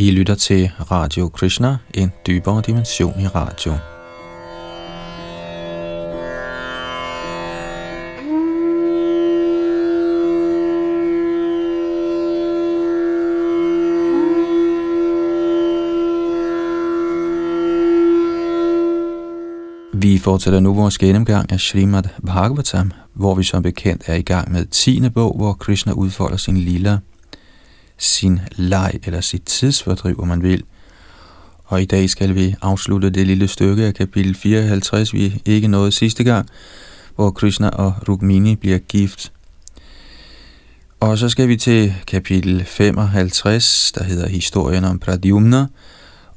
I lytter til Radio Krishna, en dybere dimension i radio. Vi fortsætter nu vores gennemgang af Srimad Bhagavatam, hvor vi som bekendt er i gang med 10. bog, hvor Krishna udfolder sin lilla sin leg eller sit tidsfordriv, om man vil. Og i dag skal vi afslutte det lille stykke af kapitel 54, vi ikke nåede sidste gang, hvor Krishna og Rukmini bliver gift. Og så skal vi til kapitel 55, der hedder Historien om Pradyumna,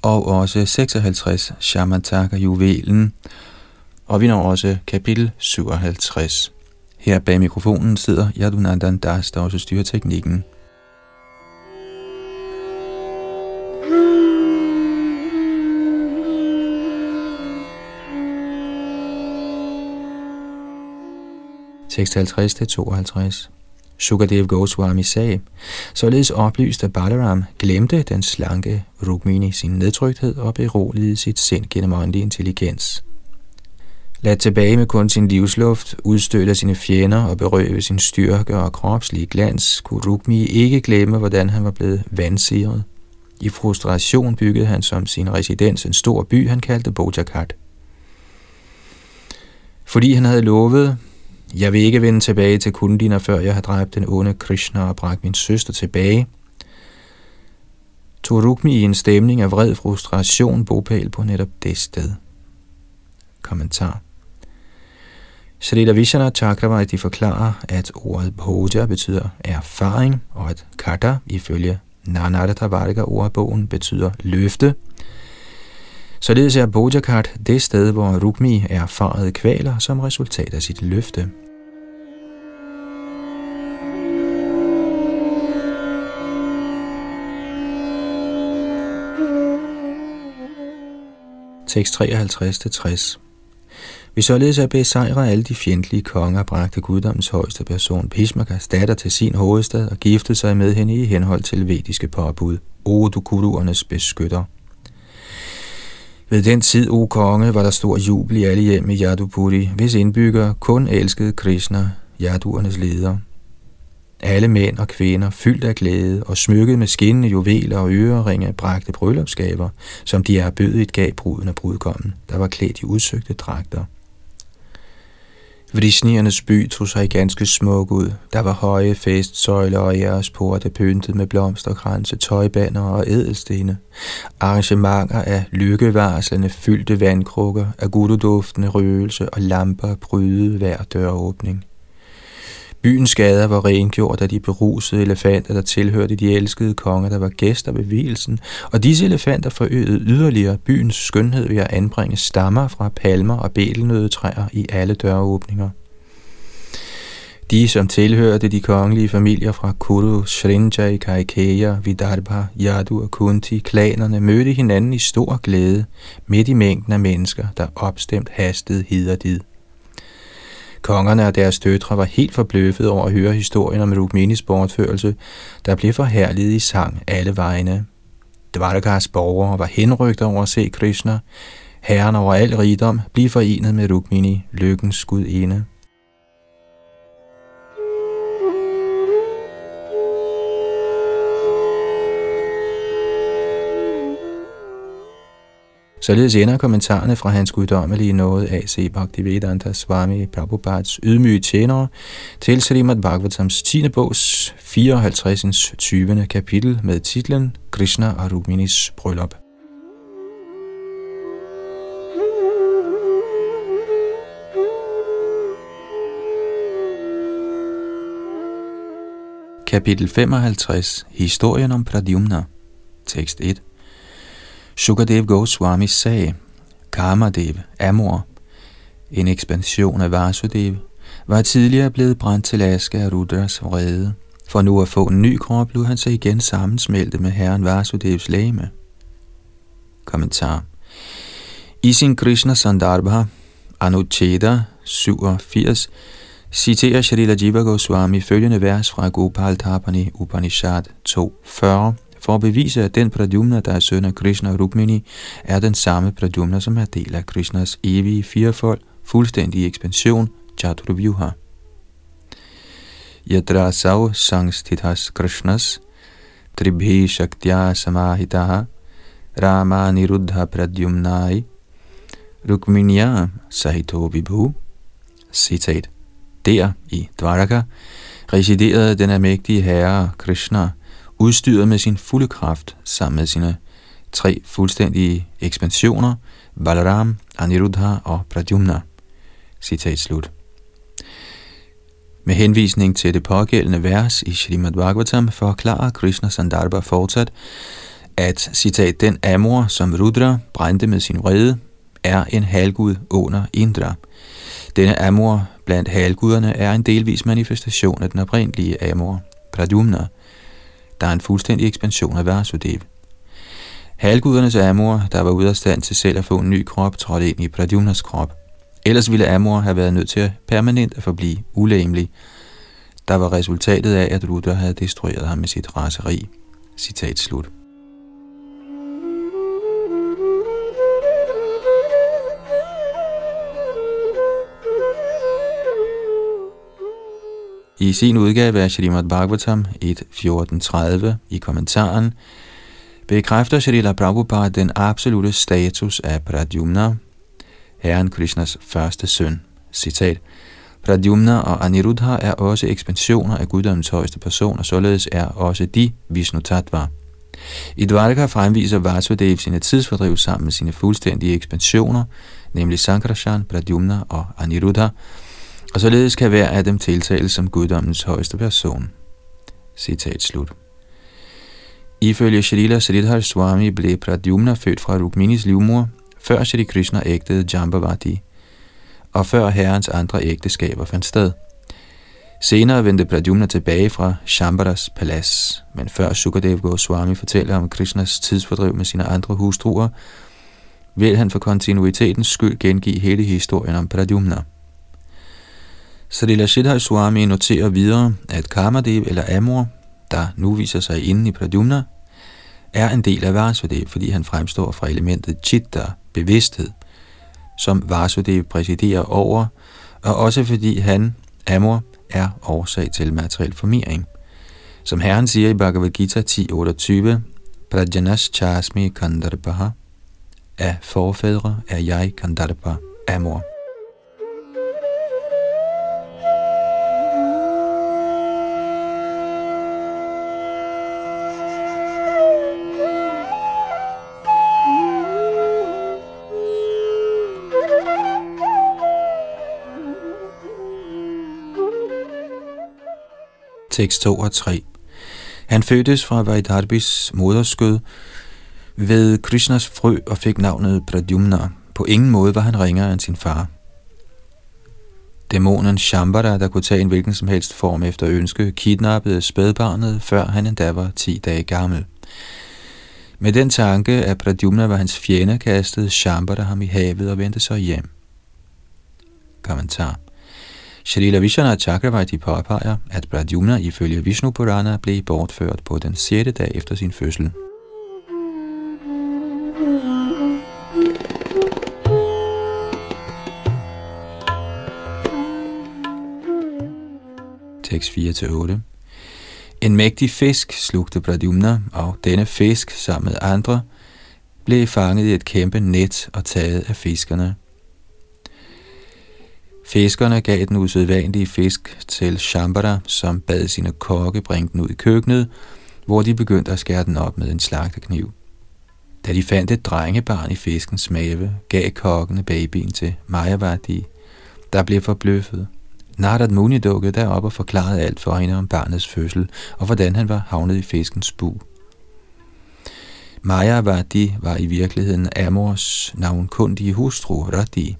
og også 56, Shamantaka juvelen, og vi når også kapitel 57. Her bag mikrofonen sidder Yadunandan Das, der også styrer teknikken. 56-52. Sukadev Goswami sagde, således oplyst at Balaram glemte den slanke Rukmini sin nedtrykthed og beroligede sit sind gennem åndelig intelligens. Lad tilbage med kun sin livsluft, udstødt af sine fjender og berøve sin styrke og kropslige glans, kunne Rukmi ikke glemme, hvordan han var blevet vandsiret. I frustration byggede han som sin residens en stor by, han kaldte Bojakat. Fordi han havde lovet, jeg vil ikke vende tilbage til Kundina, før jeg har dræbt den onde Krishna og bragt min søster tilbage. Tog Rukmi i en stemning af vred frustration bopæl på netop det sted. Kommentar Srila Vishana Chakravarti forklarer, at ordet bhoja betyder erfaring, og at kata ifølge Nanada Varga ordbogen betyder løfte. Således er Bojakart det sted, hvor Rukmi er erfaret kvaler som resultat af sit løfte. Tekst 53-60 vi således at besejre alle de fjendtlige konger, bragte guddommens højeste person Pishmakas datter til sin hovedstad og giftede sig med hende i henhold til vediske påbud. O du beskytter. Ved den tid, o konge, var der stor jubel i alle hjem i Yadupuri, hvis indbyggere kun elskede Krishna, Yaduernes leder. Alle mænd og kvinder, fyldt af glæde og smykket med skinnende juveler og øreringe, bragte bryllupsgaver, som de er bødet gav bruden og brudgommen, der var klædt i udsøgte dragter. Vrisniernes by tog sig ganske smuk ud. Der var høje festsøjler og æresporte pyntet med blomsterkranse, tøjbander og edelstene. Arrangementer af lykkevarslende fyldte vandkrukker, af gudduduftende røgelse og lamper prydede hver døråbning. Byens gader var rengjort af de berusede elefanter, der tilhørte de elskede konger, der var gæster ved vielsen, og disse elefanter forøgede yderligere byens skønhed ved at anbringe stammer fra palmer og bælnødetræer i alle døråbninger. De, som tilhørte de kongelige familier fra Kuru, Srinjai, Kaikeya, Vidarbha, Yadu og Kunti, klanerne mødte hinanden i stor glæde midt i mængden af mennesker, der opstemt hastede hid og. Kongerne og deres døtre var helt forbløffet over at høre historien om Rukminis bortførelse, der blev forhærliget i sang alle vegne. Dvarkas borgere var henrygt over at se Krishna, herren over al rigdom, blive forenet med Rukmini, lykkens gudinde. Således ender kommentarerne fra hans guddommelige nåde A.C. Bhaktivedanta Swami Prabhupads ydmyge tjenere til Srimad Bhagavatams 10. bogs 54. 20. kapitel med titlen Krishna og Ruminis bryllup. Kapitel 55 Historien om Pradyumna Tekst 1 Sukadev Goswami sagde, Kamadev, Amor, en ekspansion af Vasudev, var tidligere blevet brændt til aske af Rudras vrede. For nu at få en ny krop, blev han sig igen sammensmeltet med herren Vasudevs læme. Kommentar I sin Krishna Sandarbha, Anucheda 87, citerer Shrila Jiva Goswami følgende vers fra Gopal Tapani Upanishad 2.40 for at bevise, at den Pradyumna, der er søn af Krishna og Rukmini, er den samme Pradyumna, som er del af Krishnas evige firefold, fuldstændige ekspansion, Chaturvyuha. Yadra sav sangstithas Krishnas, tribhi shaktya samahitaha, Rama niruddha pradyumnai, Rukminya sahito vibhu. Citat. Der i Dvaraka residerede den almægtige herre Krishna, udstyret med sin fulde kraft sammen med sine tre fuldstændige ekspansioner, Balaram, Aniruddha og Pradyumna. Citat slut. Med henvisning til det pågældende vers i Srimad Bhagavatam forklarer Krishna Sandarbha fortsat, at citat, den Amor, som Rudra brændte med sin vrede, er en halgud under Indra. Denne Amor blandt halguderne er en delvis manifestation af den oprindelige Amor, Pradyumna, der er en fuldstændig ekspansion af Vasudev. Halvgudernes Amor, der var ude af stand til selv at få en ny krop, trådte ind i Pradumnas krop. Ellers ville Amor have været nødt til at permanent at forblive ulæmelig, der var resultatet af, at Rudra havde destrueret ham med sit raseri. Citat slut. I sin udgave af Srimad Bhagavatam 1.14.30 i kommentaren bekræfter Srila Prabhupada den absolute status af Pradyumna, herren Krishnas første søn. Citat. Pradyumna og Aniruddha er også ekspansioner af guddommens højeste person, og således er også de Vishnu Tattva. I Dvarka fremviser Vasudev sine tidsfordriv sammen med sine fuldstændige ekspansioner, nemlig Sankarashan, Pradyumna og Aniruddha, og således kan hver af dem tiltales som guddommens højeste person. Citat slut. Ifølge Shalila Sridhar Swami blev Pradyumna født fra Rukminis livmor, før Shri Krishna ægtede Jambavati, og før herrens andre ægteskaber fandt sted. Senere vendte Pradyumna tilbage fra Shambaras palads, men før Sukadev Goswami fortæller om Krishnas tidsfordriv med sine andre hustruer, vil han for kontinuitetens skyld gengive hele historien om Pradyumna. Srila Siddhar Swami noterer videre, at Kamadev eller Amor, der nu viser sig inde i Pradyumna, er en del af Vasudev, fordi han fremstår fra elementet chitta, bevidsthed, som Vasudev præsiderer over, og også fordi han, Amor, er årsag til materiel formering. Som Herren siger i Bhagavad Gita 10.28, Prajanas chasmi kandarpaha, af forfædre er jeg kandarpa, Amor. Tekst 2 og 3. Han fødtes fra Vaidarbis moderskød ved Krishnas frø og fik navnet Pradyumna. På ingen måde var han ringere end sin far. Dæmonen Shambara, der kunne tage en hvilken som helst form efter ønske, kidnappede spædbarnet, før han endda var 10 dage gammel. Med den tanke, at Pradyumna var hans fjende, kastede Shambara ham i havet og vendte så hjem. Kommentar Srila Vishana Chakravarti påpeger, at Pradyumna ifølge Vishnu Purana blev bortført på den 6. dag efter sin fødsel. Tekst 4-8 En mægtig fisk slugte Pradyumna, og denne fisk sammen med andre blev fanget i et kæmpe net og taget af fiskerne. Fiskerne gav den usædvanlige fisk til Shambara, som bad sine kokke bringe den ud i køkkenet, hvor de begyndte at skære den op med en slagtekniv. Da de fandt et drengebarn i fiskens mave, gav kokkene babyen til Majavati, der blev forbløffet. Nardat Muni dukkede derop og forklarede alt for hende om barnets fødsel, og hvordan han var havnet i fiskens bu. Majavati var i virkeligheden Amors navnkundige hustru Rati,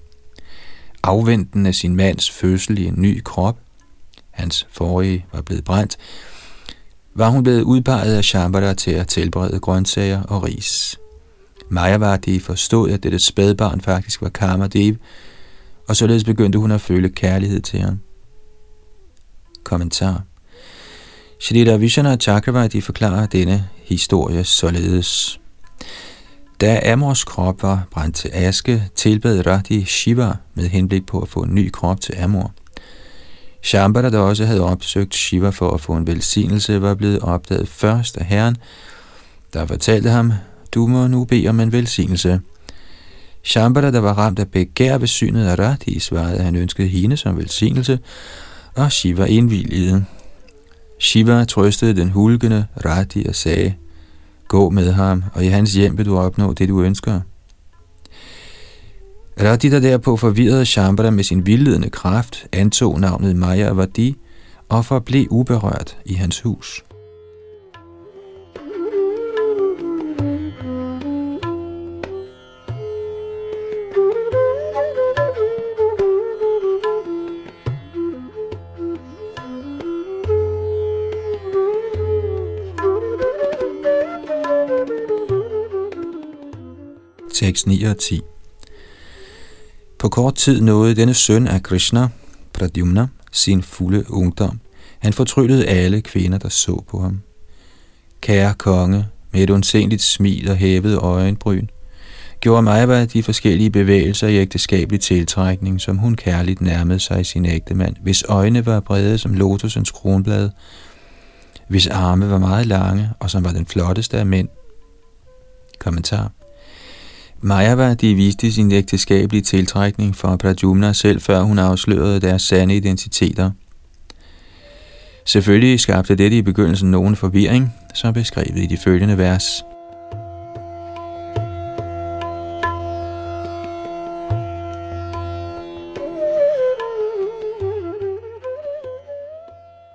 afventende sin mands fødsel i en ny krop, hans forrige var blevet brændt, var hun blevet udpeget af Shambhala til at tilberede grøntsager og ris. Mayavati forstod, at dette spædbarn faktisk var Karmadev, og således begyndte hun at føle kærlighed til ham. Kommentar Shrita Vishana Chakravarti forklarer denne historie således. Da Amors krop var brændt til aske, tilbad Radhi Shiva med henblik på at få en ny krop til Amor. Shambhala, der også havde opsøgt Shiva for at få en velsignelse, var blevet opdaget først af herren, der fortalte ham, du må nu bede om en velsignelse. Shambhala, der var ramt af begær ved synet af Radhi, svarede, at han ønskede hende som velsignelse, og Shiva indvilligede. Shiva trøstede den hulkende Rati og sagde, Gå med ham, og i hans hjem vil du opnå det, du ønsker. Radita derpå forvirrede Shambhala med sin vildledende kraft, antog navnet Maya Vadi og forblev uberørt i hans hus. 6, 9 og 10. På kort tid nåede denne søn af Krishna, Pradyumna, sin fulde ungdom. Han fortryllede alle kvinder, der så på ham. Kære konge, med et undsenligt smil og hævet øjenbryn, gjorde Majva de forskellige bevægelser i ægteskabelig tiltrækning, som hun kærligt nærmede sig sin ægtemand, hvis øjne var brede som lotusens kronblad, hvis arme var meget lange, og som var den flotteste af mænd. Kommentar. Mayavadi viste sin ægteskabelige tiltrækning for Pradyumna selv, før hun afslørede deres sande identiteter. Selvfølgelig skabte dette i begyndelsen nogen forvirring, som beskrevet i de følgende vers.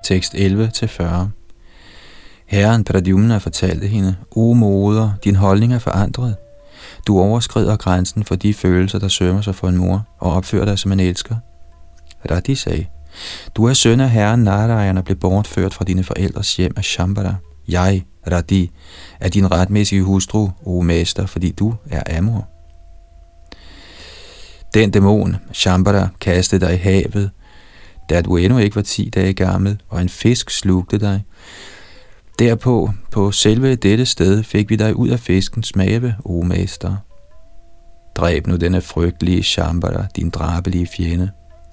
Tekst 11-40 Herren Pradyumna fortalte hende, O moder, din holdning er forandret. Du overskrider grænsen for de følelser, der sømmer sig for en mor, og opfører dig som en elsker. Radhi sagde, du er søn af herren Narayan og blev bortført fra dine forældres hjem af Shambhala. Jeg, Radhi, er din retmæssige hustru, o mester, fordi du er Amor. Den dæmon, Shambhala, kastede dig i havet, da du endnu ikke var ti dage gammel, og en fisk slugte dig, Derpå, på selve dette sted, fik vi dig ud af fiskens mave, o mester. Dræb nu denne frygtelige Shambhala, din drabelige fjende.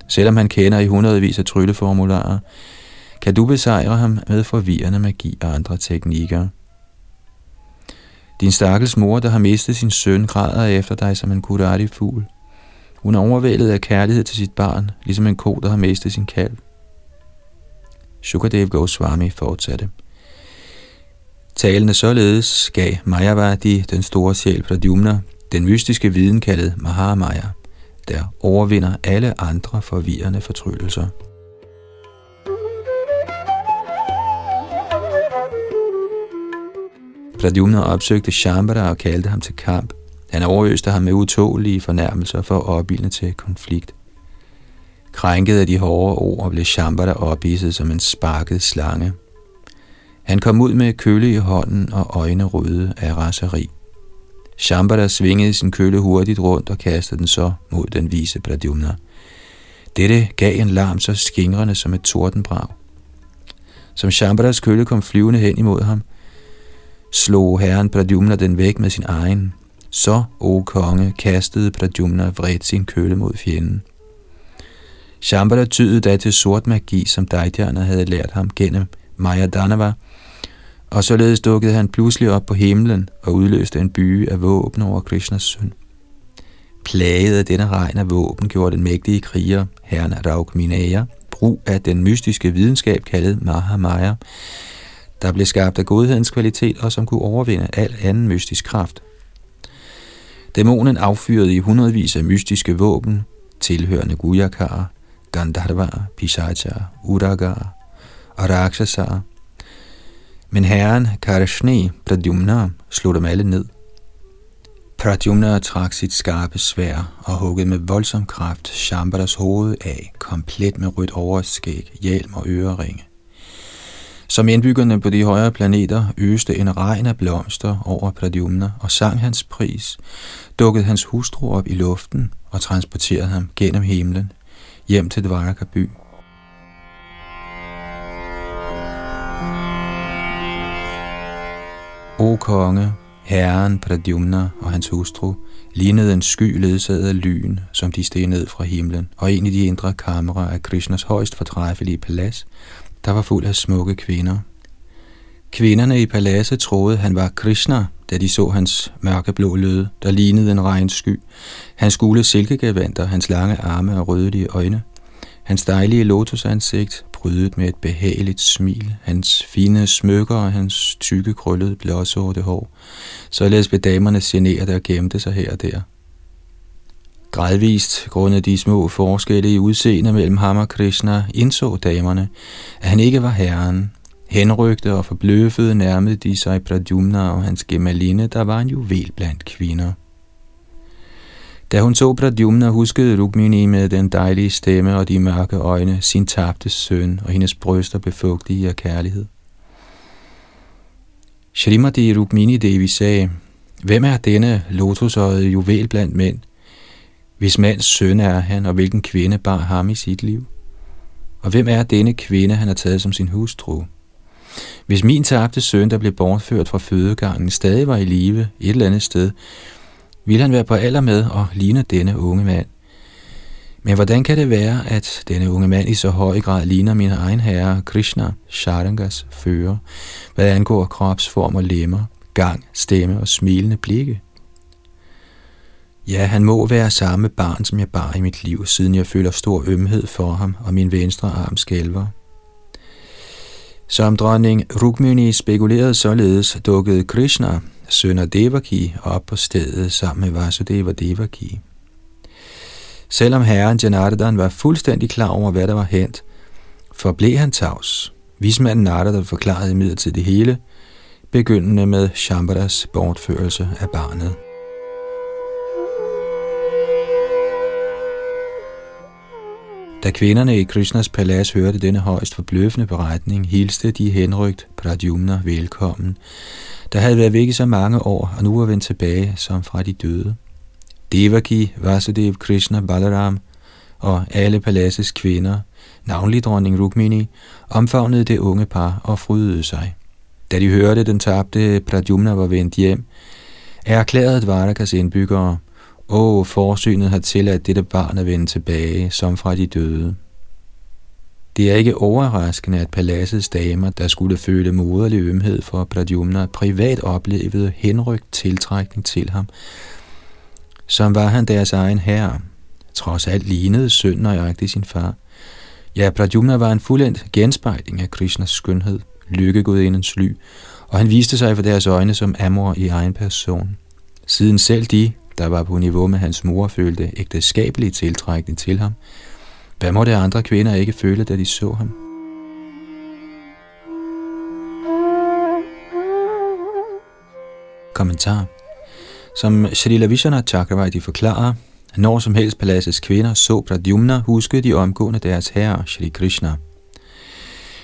Selvom han kender i hundredvis af trylleformularer, kan du besejre ham med forvirrende magi og andre teknikker. Din stakkels mor, der har mistet sin søn, græder efter dig som en kurati-fugl. Hun er overvældet af kærlighed til sit barn, ligesom en ko, der har mistet sin kalv. Shukadev Goswami fortsatte. Talende således gav Mayavadi den store sjæl Pradyumna den mystiske viden kaldet Mahamaya, der overvinder alle andre forvirrende fortryllelser. Pradyumna opsøgte Shambhala og kaldte ham til kamp. Han overøste ham med utålige fornærmelser for at opbilde til konflikt. Krænket af de hårde ord blev Shambhala ophidset som en sparket slange – han kom ud med køle i hånden og øjne røde af raseri. Shambhala svingede sin køle hurtigt rundt og kastede den så mod den vise Pradyumna. Dette gav en larm så skingrende som et tordenbrag. Som Shambhalas køle kom flyvende hen imod ham, slog herren Pradyumna den væk med sin egen. Så, o konge, kastede Pradyumna vredt sin køle mod fjenden. Shambhala tydede da til sort magi, som Daidjana havde lært ham gennem Maya Danava, og således dukkede han pludselig op på himlen og udløste en byge af våben over Krishnas søn. Plaget af denne regn af våben gjorde den mægtige kriger, herren Raukminaya, brug af den mystiske videnskab kaldet Mahamaya, der blev skabt af godhedens kvalitet og som kunne overvinde al anden mystisk kraft. Dæmonen affyrede i hundredvis af mystiske våben, tilhørende Gujakar, Gandharva, Pisacha, Uragar og Rakshasar, men herren Karashne Pradyumna slog dem alle ned. Pradyumna trak sit skarpe svær og huggede med voldsom kraft Shambhalas hoved af, komplet med rødt overskæg, hjelm og øreringe. Som indbyggerne på de højere planeter øste en regn af blomster over Pradyumna og sang hans pris, dukkede hans hustru op i luften og transporterede ham gennem himlen hjem til Dvaraka by. O konge, herren Pradyumna og hans hustru lignede en sky ledsaget af lyn, som de steg ned fra himlen, og en i de indre kamre af Krishnas højst fortræffelige palads, der var fuld af smukke kvinder. Kvinderne i paladset troede, han var Krishna, da de så hans mørkeblå lød, der lignede en regnsky, hans gule silkegavanter, hans lange arme og rødlige øjne, hans dejlige lotusansigt, prydet med et behageligt smil, hans fine smykker og hans tykke krøllede blåsorte hår. Således blev damerne generet og gemte sig her og der. Gradvist, grundet de små forskelle i udseende mellem ham og Krishna, indså damerne, at han ikke var herren. Henrygte og forbløffede nærmede de sig Pradyumna og hans gemaline, der var en juvel blandt kvinder. Da hun så Pradyumna, huskede Rukmini med den dejlige stemme og de mørke øjne sin tabte søn, og hendes bryster blev fugtige af kærlighed. Shrimati Rukmini Devi sagde, Hvem er denne lotusøjede juvel blandt mænd? Hvis mands søn er han, og hvilken kvinde bar ham i sit liv? Og hvem er denne kvinde, han har taget som sin hustru? Hvis min tabte søn, der blev bortført fra fødegangen, stadig var i live et eller andet sted, ville han være på alder med og ligne denne unge mand. Men hvordan kan det være, at denne unge mand i så høj grad ligner min egen herre Krishna, Sharangas fører, hvad angår kropsform og lemmer, gang, stemme og smilende blikke? Ja, han må være samme barn, som jeg bar i mit liv, siden jeg føler stor ømhed for ham, og min venstre arm skælver. Som dronning Rukmini spekulerede således, dukkede Krishna, sønner Devaki, op på stedet sammen med Vasudeva Devaki. Selvom herren Janardan var fuldstændig klar over, hvad der var hent, forblev han tavs. Vismanden Narada forklarede imidlertid det hele, begyndende med Shambharas bortførelse af barnet. Da kvinderne i Krishnas palads hørte denne højst forbløffende beretning, hilste de henrygt Pradyumna velkommen, der havde været væk i så mange år, og nu var vendt tilbage som fra de døde. Devaki, Vasudev, Krishna, Balaram og alle paladsets kvinder, navnlig dronning Rukmini, omfavnede det unge par og frydede sig. Da de hørte, den tabte Pradyumna var vendt hjem, erklærede Dvarakas indbyggere, Åh, forsynet har tilladt dette barn at vende tilbage, som fra de døde. Det er ikke overraskende, at paladsets damer, der skulle føle moderlig ømhed for Pradyumna, privat oplevede henrygt tiltrækning til ham, som var han deres egen herre. Trods alt lignede søn nøjagtigt sin far. Ja, Pradyumna var en fuldendt genspejling af Krishnas skønhed, lykkegudindens ly, og han viste sig for deres øjne som Amor i egen person. Siden selv de, der var på niveau med hans mor, følte ægteskabelig tiltrækning til ham. Hvad måtte andre kvinder ikke føle, da de så ham? Kommentar Som Shalila Vishana Chakravarti forklarer, når som helst paladsets kvinder så Pradyumna, huskede de omgående deres herre, Shri Krishna.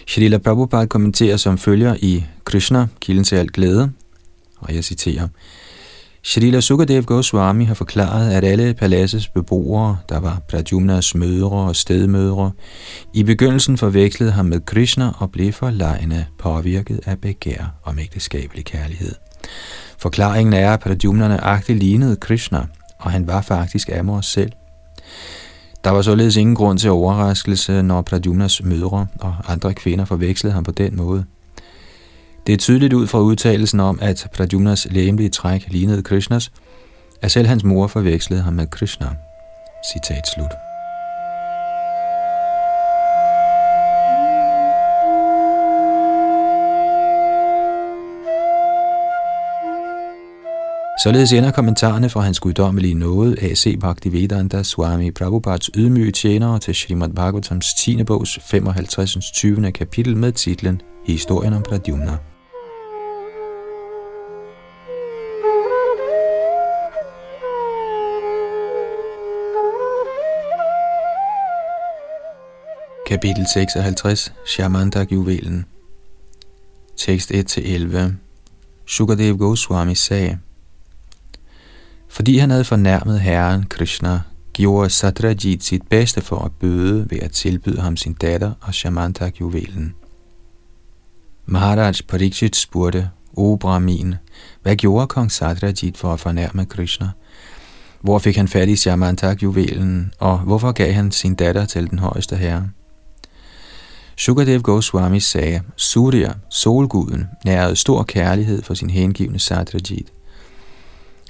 Shalila Prabhupada kommenterer som følger i Krishna, kilden til alt glæde, og jeg citerer, Srila Sukadev Goswami har forklaret, at alle paladsets beboere, der var Pradyumnas mødre og stedmødre, i begyndelsen forvekslede ham med Krishna og blev forlegne påvirket af begær og ægteskabelig kærlighed. Forklaringen er, at Pradyumnerne agtigt lignede Krishna, og han var faktisk Amor selv. Der var således ingen grund til overraskelse, når Pradyumnas mødre og andre kvinder forvekslede ham på den måde. Det er tydeligt ud fra udtalelsen om, at Pradyumnas læmelige træk lignede Krishnas, at selv hans mor forvekslede ham med Krishna. Citat slut. Således ender kommentarerne fra hans guddommelige nåde A.C. Bhaktivedanta Swami Prabhupads ydmyge tjenere til Srimad Bhagavatams 10. bogs 55. 20. kapitel med titlen Historien om Pradyumna. Kapitel 56 Shamantak-juvelen Tekst 1-11 Sukadev Goswami sagde, Fordi han havde fornærmet herren Krishna, gjorde Satrajit sit bedste for at bøde ved at tilbyde ham sin datter og Shamantak-juvelen. Maharaj Pariksit spurgte, O Brahmin, hvad gjorde kong Satrajit for at fornærme Krishna? Hvor fik han fat i Shamantak-juvelen, og hvorfor gav han sin datter til den højeste herre? Sukadev Goswami sagde, Surya, solguden, nærede stor kærlighed for sin hengivne Satrajit.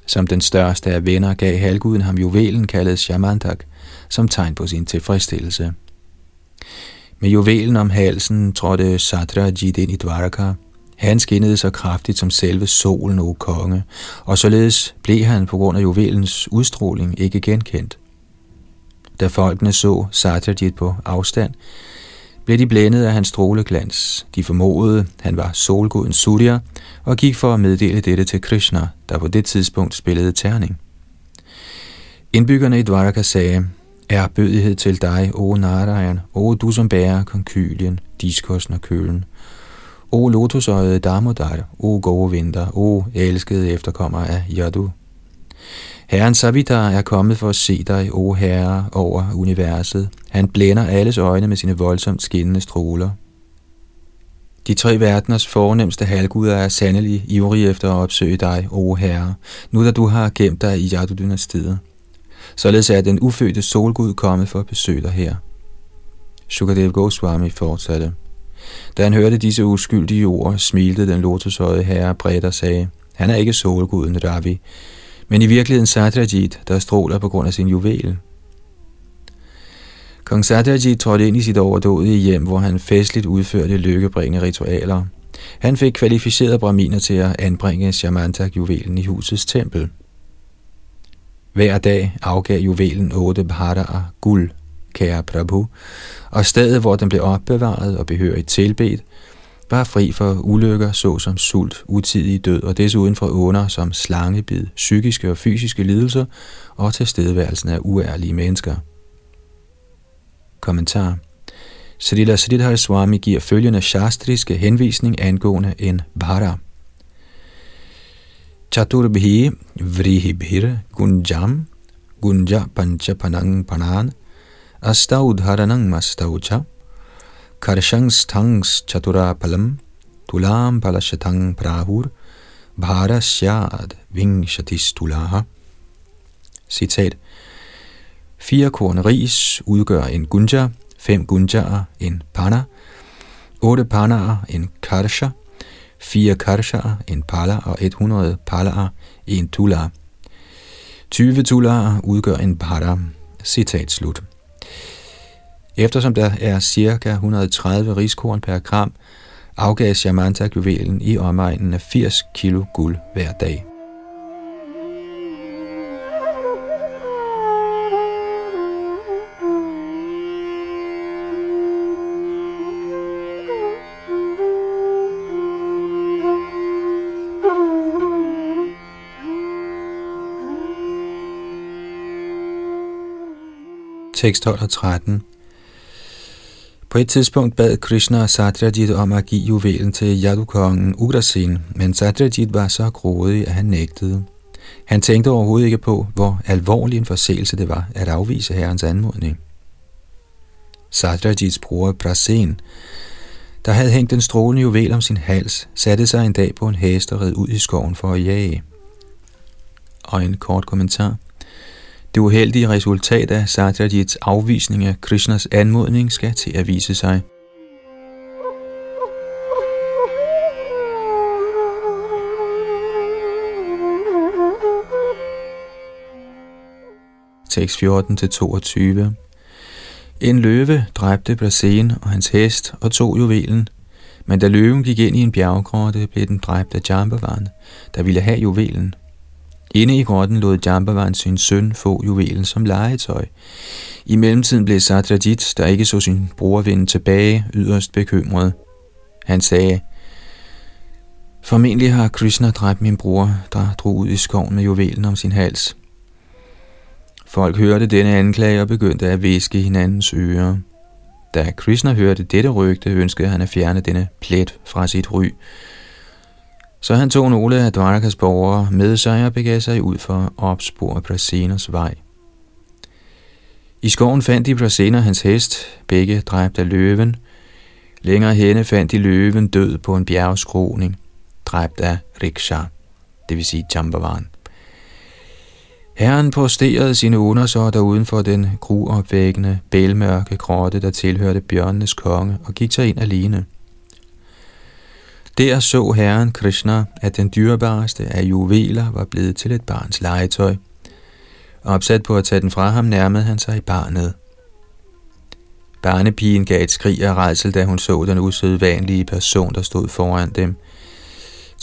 Som den største af venner gav halvguden ham juvelen kaldet Shamantak, som tegn på sin tilfredsstillelse. Med juvelen om halsen trådte Satrajit ind i Dvaraka. Han skinnede så kraftigt som selve solen og konge, og således blev han på grund af juvelens udstråling ikke genkendt. Da folkene så Satrajit på afstand, blev de blændet af hans stråleglans. De formodede, han var solguden Surya, og gik for at meddele dette til Krishna, der på det tidspunkt spillede terning. Indbyggerne i Dvaraka sagde, er bødighed til dig, o Narayan, o du som bærer konkylien, diskosten og kølen. O lotusøjet Damodar, o gode vinter, o elskede efterkommer af Yadu. Herren Savitar er kommet for at se dig, o Herre, over universet. Han blænder alles øjne med sine voldsomt skinnende stråler. De tre verdeners fornemmeste halvguder er sandelig ivrige efter at opsøge dig, o Herre, nu da du har gemt dig i Yadu-dynastiet. Således er den ufødte solgud kommet for at besøge dig her. Shukadev Goswami fortsatte. Da han hørte disse uskyldige ord, smilte den lotusøjede herre bredt og sagde, han er ikke solguden Ravi, men i virkeligheden Satyajit, der stråler på grund af sin juvel. Kong Satyajit trådte ind i sit overdådige hjem, hvor han festligt udførte lykkebringende ritualer. Han fik kvalificerede braminer til at anbringe Shamantak-juvelen i husets tempel. Hver dag afgav juvelen otte bharaer guld, kære Prabhu, og stedet, hvor den blev opbevaret og behørigt tilbedt, var fri for ulykker såsom sult, utidig død og desuden fra under som slangebid, psykiske og fysiske lidelser og tilstedeværelsen af uærlige mennesker. Kommentar Srila Sridhar Swami giver følgende shastriske henvisning angående en vara. Chaturbhi vrihibhir gunjam gunja pancha panang panan astaudharanang mastaucha karshangs tangs chatura palam tulam palashatang prahur bharasyad vingshatistulah. Citat. Fire korn ris udgør en gunja, fem gunjaer en pana, otte panaer en karsha, fire karshaer en pala og 100 palaer en tula. 20 tulaer udgør en bhara. Citat slut. Eftersom der er ca. 130 riskorn per gram, afgav Shamanta-juvelen i omegnen af 80 kilo guld hver dag. Tekst 12 og 13 på et tidspunkt bad Krishna Satyajit om at give juvelen til Yadukongen Ugrasen, men Satrajit var så grådig, at han nægtede. Han tænkte overhovedet ikke på, hvor alvorlig en forseelse det var at afvise herrens anmodning. Satrajits bror Prasen, der havde hængt den strålende juvel om sin hals, satte sig en dag på en hest og red ud i skoven for at jage. Og en kort kommentar – det uheldige resultat af Satyajits afvisning af Krishnas anmodning skal til at vise sig. Tekst 14-22 En løve dræbte Brasen og hans hest og tog juvelen, men da løven gik ind i en bjerggrotte, blev den dræbt af Jambavan, der ville have juvelen. Inde i grotten lod Jambavan sin søn få juvelen som legetøj. I mellemtiden blev Satrajit, der ikke så sin bror vende tilbage, yderst bekymret. Han sagde, Formentlig har Krishna dræbt min bror, der drog ud i skoven med juvelen om sin hals. Folk hørte denne anklage og begyndte at væske hinandens ører. Da Krishna hørte dette rygte, ønskede han at fjerne denne plet fra sit ry, så han tog nogle af Dvarakas borgere med sig og begav sig ud for at opspore Prasenas vej. I skoven fandt de Prasena hans hest, begge dræbt af løven. Længere henne fandt de løven død på en bjergskroning. dræbt af Riksha, det vil sige Jambavan. Herren posterede sine undersåtter uden for den gruopvækkende, bælmørke grotte, der tilhørte bjørnenes konge, og gik sig ind alene. Der så herren Krishna, at den dyrebareste af juveler var blevet til et barns legetøj. Opsat på at tage den fra ham, nærmede han sig i barnet. Barnepigen gav et skrig af redsel, da hun så den usædvanlige person, der stod foran dem.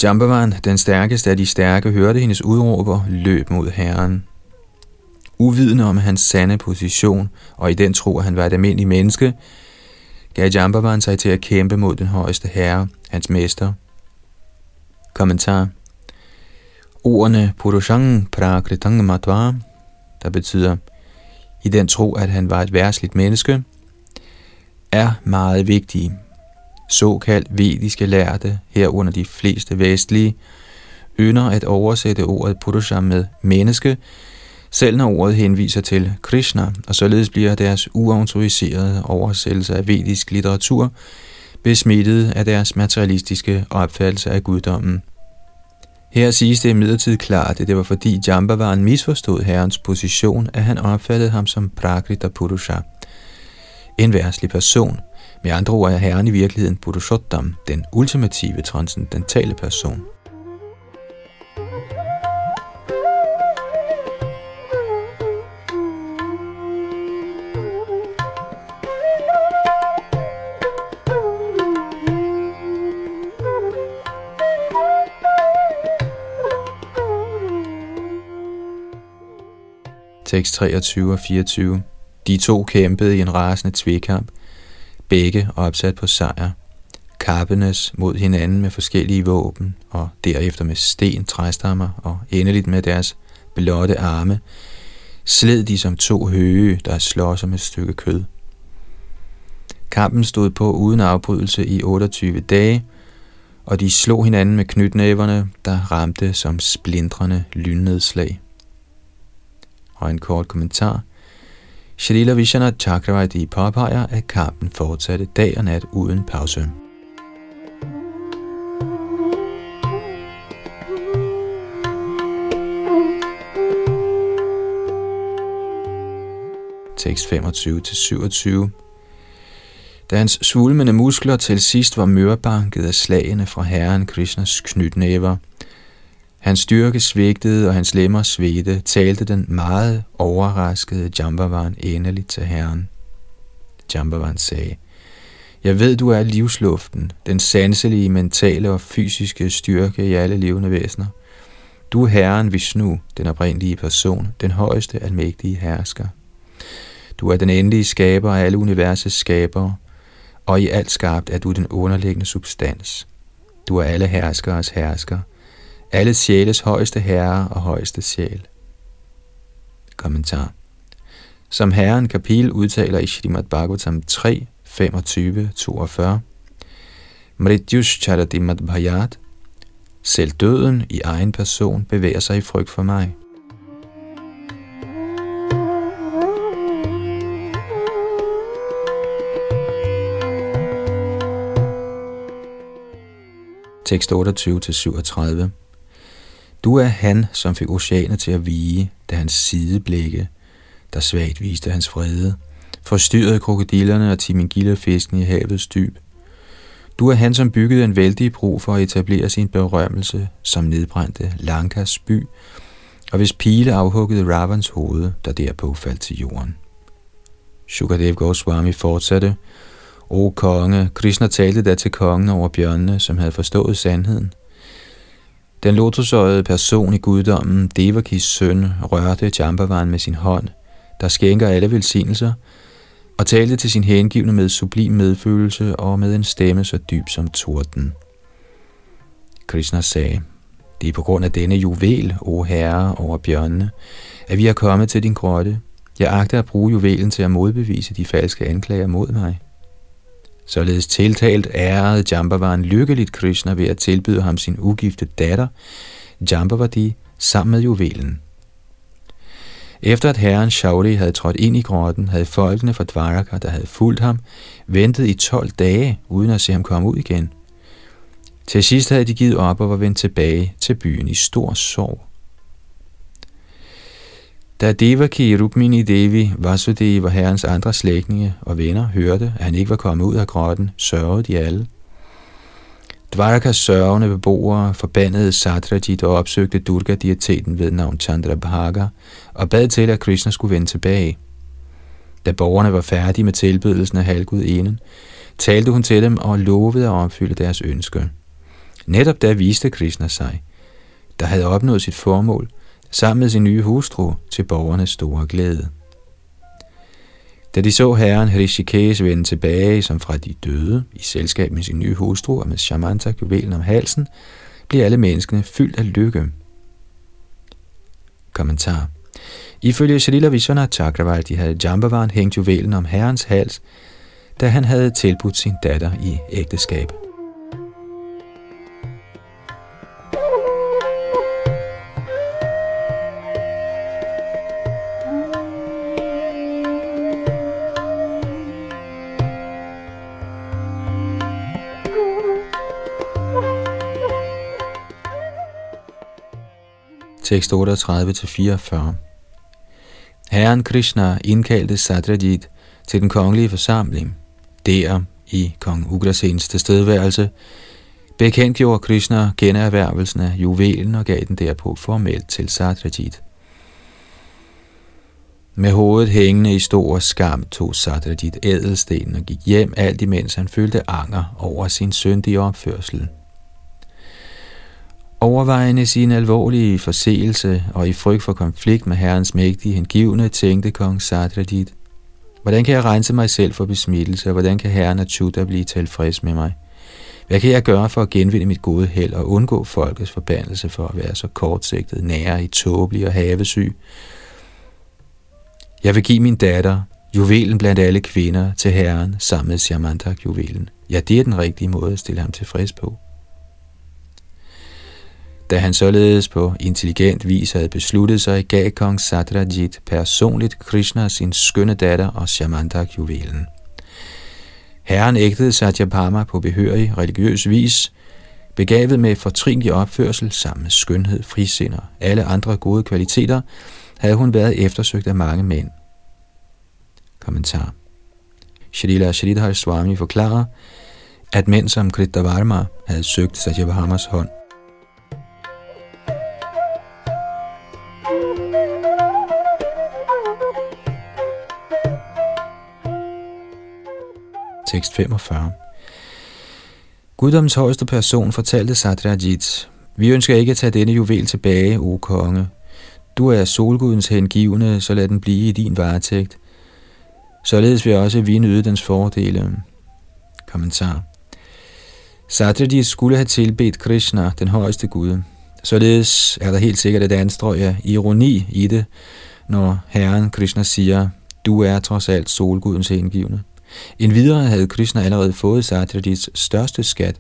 Jambavan, den stærkeste af de stærke, hørte hendes udråb og løb mod herren. Uvidende om hans sande position, og i den tro, at han var et almindeligt menneske, gav Jambavan sig til at kæmpe mod den højeste herre, hans mester. Kommentar Ordene Purushang Prakritang Matva, der betyder i den tro, at han var et værsligt menneske, er meget vigtige. Såkaldt vediske lærte, herunder de fleste vestlige, ynder at oversætte ordet Purusha med menneske, selv når ordet henviser til Krishna, og således bliver deres uautoriserede oversættelse af vedisk litteratur besmittet af deres materialistiske opfattelse af guddommen. Her siges det imidlertid klart, at det var fordi Jambavaren misforstod herrens position, at han opfattede ham som Prakrita Purusha. En værslig person. Med andre ord er herren i virkeligheden Purushottam, den ultimative transcendentale person. Tekst 23 og 24. De to kæmpede i en rasende tvekamp, begge opsat på sejr. Kappenes mod hinanden med forskellige våben, og derefter med sten, træstammer og endeligt med deres blotte arme, sled de som to høge, der slår om et stykke kød. Kampen stod på uden afbrydelse i 28 dage, og de slog hinanden med knytnæverne, der ramte som splindrende lynnedslag og en kort kommentar. Shalila Vishana Chakravarti påpeger, at kampen fortsatte dag og nat uden pause. Tekst 25-27 Da hans svulmende muskler til sidst var mørbanket af slagene fra herren Krishnas knytnæver – Hans styrke svigtede, og hans lemmer svedte, talte den meget overraskede Jambavan endeligt til herren. Jambavan sagde, Jeg ved, du er livsluften, den sanselige, mentale og fysiske styrke i alle levende væsener. Du er herren Vishnu, den oprindelige person, den højeste almægtige hersker. Du er den endelige skaber af alle universets skabere, og i alt skabt er du den underliggende substans. Du er alle herskeres hersker, alle sjæles højeste herre og højeste sjæl. Kommentar. Som herren Kapil udtaler i Shrimad Bhagavatam 3, 25, 42, Mrityush charadimad bhayat, selv døden i egen person bevæger sig i frygt for mig. Tekst 28-37 du er han, som fik oceanet til at vige, da hans sideblikke, der svagt viste hans vrede, forstyrrede krokodillerne og timingillerfisken i havets dyb. Du er han, som byggede en vældig bro for at etablere sin berømmelse, som nedbrændte Lankas by, og hvis pile afhuggede Ravans hoved, der derpå faldt til jorden. Shukadev Goswami fortsatte, O konge, Krishna talte da til kongen over bjørnene, som havde forstået sandheden. Den lotusøjede person i guddommen, Devakis søn, rørte Jambavan med sin hånd, der skænker alle velsignelser, og talte til sin hengivne med sublim medfølelse og med en stemme så dyb som torden. Krishna sagde, det er på grund af denne juvel, o herre over bjørnene, at vi er kommet til din grotte. Jeg agter at bruge juvelen til at modbevise de falske anklager mod mig. Således tiltalt ærede Jambavan lykkeligt Krishna ved at tilbyde ham sin ugifte datter, Jambavati, sammen med juvelen. Efter at herren Shauri havde trådt ind i grotten, havde folkene fra Dvaraka, der havde fulgt ham, ventet i 12 dage, uden at se ham komme ud igen. Til sidst havde de givet op og var vendt tilbage til byen i stor sorg. Da Devaki Rukmini Devi, Vasudeva og herrens andre slægtninge og venner hørte, at han ikke var kommet ud af grotten, sørgede de alle. Dvarakas sørgende beboere forbandede Satrajit og opsøgte Durga-dieteten ved navn Chandrabhaga og bad til, at Krishna skulle vende tilbage. Da borgerne var færdige med tilbedelsen af halvgudinden, talte hun til dem og lovede at opfylde deres ønske. Netop da viste Krishna sig, der havde opnået sit formål, sammen med sin nye hustru til borgernes store glæde. Da de så herren Hrishikesh vende tilbage som fra de døde, i selskab med sin nye hustru og med Shamanta juvelen om halsen, blev alle menneskene fyldt af lykke. Kommentar Ifølge Shalila Vishwanath Chakravarti havde Jambavan hængt juvelen om herrens hals, da han havde tilbudt sin datter i ægteskab. Tekst 38-44 Herren Krishna indkaldte Satrajit til den kongelige forsamling. Der, i kong Ugrasens tilstedeværelse, bekendtgjorde Krishna generhvervelsen af juvelen og gav den derpå formelt til Satrajit. Med hovedet hængende i stor skam tog Satrajit ædelstenen og gik hjem, alt imens han følte anger over sin syndige opførsel. Overvejende sin alvorlige forseelse og i frygt for konflikt med herrens mægtige hengivne, tænkte kong Satrajit, hvordan kan jeg rense mig selv for besmittelse, og hvordan kan herren Achuta blive tilfreds med mig? Hvad kan jeg gøre for at genvinde mit gode held og undgå folkets forbandelse for at være så kortsigtet, nære i tåbelig og havesyg? Jeg vil give min datter, juvelen blandt alle kvinder, til herren sammen med Siamantak-juvelen. Ja, det er den rigtige måde at stille ham tilfreds på. Da han således på intelligent vis havde besluttet sig, gav kong Satrajit personligt Krishna sin skønne datter og Shamantak juvelen. Herren ægtede Satyabhama på behørig religiøs vis, begavet med fortrinlig opførsel sammen med skønhed, frisind og alle andre gode kvaliteter, havde hun været eftersøgt af mange mænd. Kommentar Shrila Shridhar Swami forklarer, at mænd som Krita Varma havde søgt Satyabhamas hånd. Tekst 45. Guddoms højeste person fortalte Satrajit, vi ønsker ikke at tage denne juvel tilbage, o konge. Du er solgudens hengivne, så lad den blive i din varetægt. Således vil også vi nyde dens fordele. Kommentar. Satrajit skulle have tilbedt Krishna, den højeste Gud. Således er der helt sikkert et anstrøg af ironi i det, når Herren Krishna siger, du er trods alt solgudens hengivne. En videre havde Krishna allerede fået Satyajits største skat,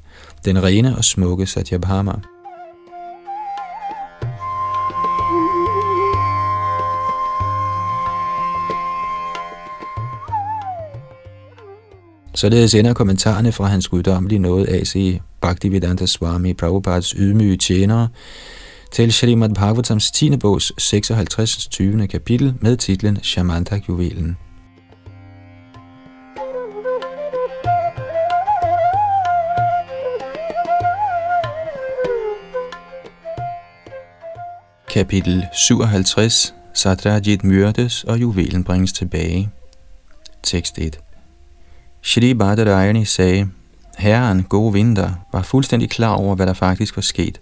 den rene og smukke Satyabhama. Således ender kommentarerne fra hans guddommelige nåde A.C. Bhaktivedanta Swami Prabhupads ydmyge tjenere til Srimad Bhagavatams 10. bogs 56. 20. kapitel med titlen Shamantak-juvelen. Kapitel 57 Satrajit myrdes og juvelen bringes tilbage. Tekst 1 Shri Bhadarayani sagde, Herren, gode vinter, var fuldstændig klar over, hvad der faktisk var sket.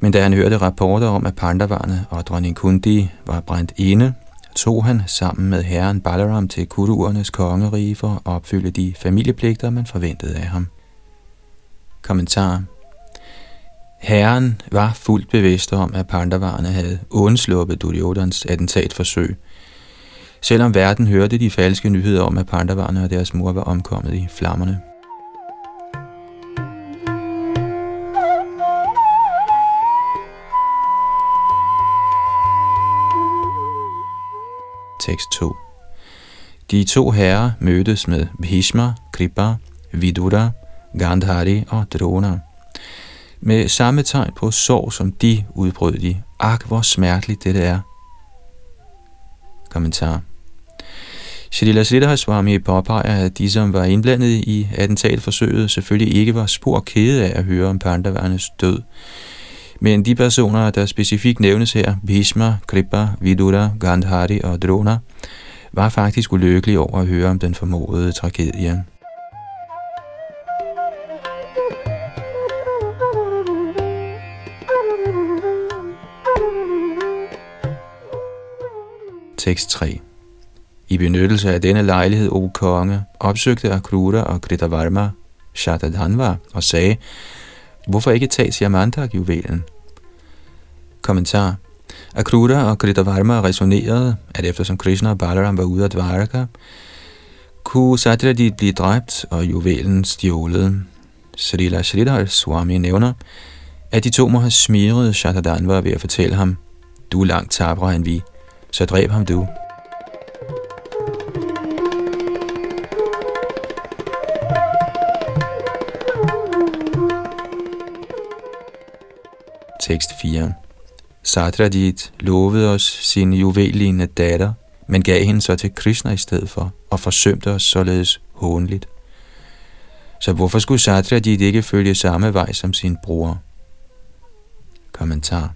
Men da han hørte rapporter om, at Pandavarne og dronning Kundi var brændt inde, tog han sammen med herren Balaram til kuruernes kongerige for at opfylde de familiepligter, man forventede af ham. Kommentar Herren var fuldt bevidst om, at Pandavarerne havde undsluppet Duryodhans attentatforsøg, selvom verden hørte de falske nyheder om, at Pandavarerne og deres mor var omkommet i flammerne. Tekst 2 De to herrer mødtes med Bhishma, Kripa, Vidura, Gandhari og Drona – med samme tegn på sorg som de udbrød de. Ak, hvor smerteligt dette er. Kommentar. Shrila Siddhar Swami påpeger, at de, som var indblandet i attentatforsøget, selvfølgelig ikke var spor kede af at høre om Pandavernes død. Men de personer, der specifikt nævnes her, Bhishma, Kripa, Vidura, Gandhari og Drona, var faktisk ulykkelige over at høre om den formodede tragedie. Tekst 3 I benyttelse af denne lejlighed, o konge, opsøgte Akrura og Kritavarma Shatadhanva og sagde, hvorfor ikke tage Siamantak-juvelen? Kommentar Akrura og Kritavarma resonerede, at eftersom Krishna og Balaram var ude af Dvaraka, kunne Satyajit blive dræbt og juvelen stjålet. Srila Sridhar Swami nævner, at de to må have smiret Shatadhanva ved at fortælle ham, du er langt tabere end vi, så dræb ham du. Tekst 4 Satrajit lovede os sin juvellignende datter, men gav hende så til Krishna i stedet for, og forsømte os således hånligt. Så hvorfor skulle Satrajit ikke følge samme vej som sin bror? Kommentar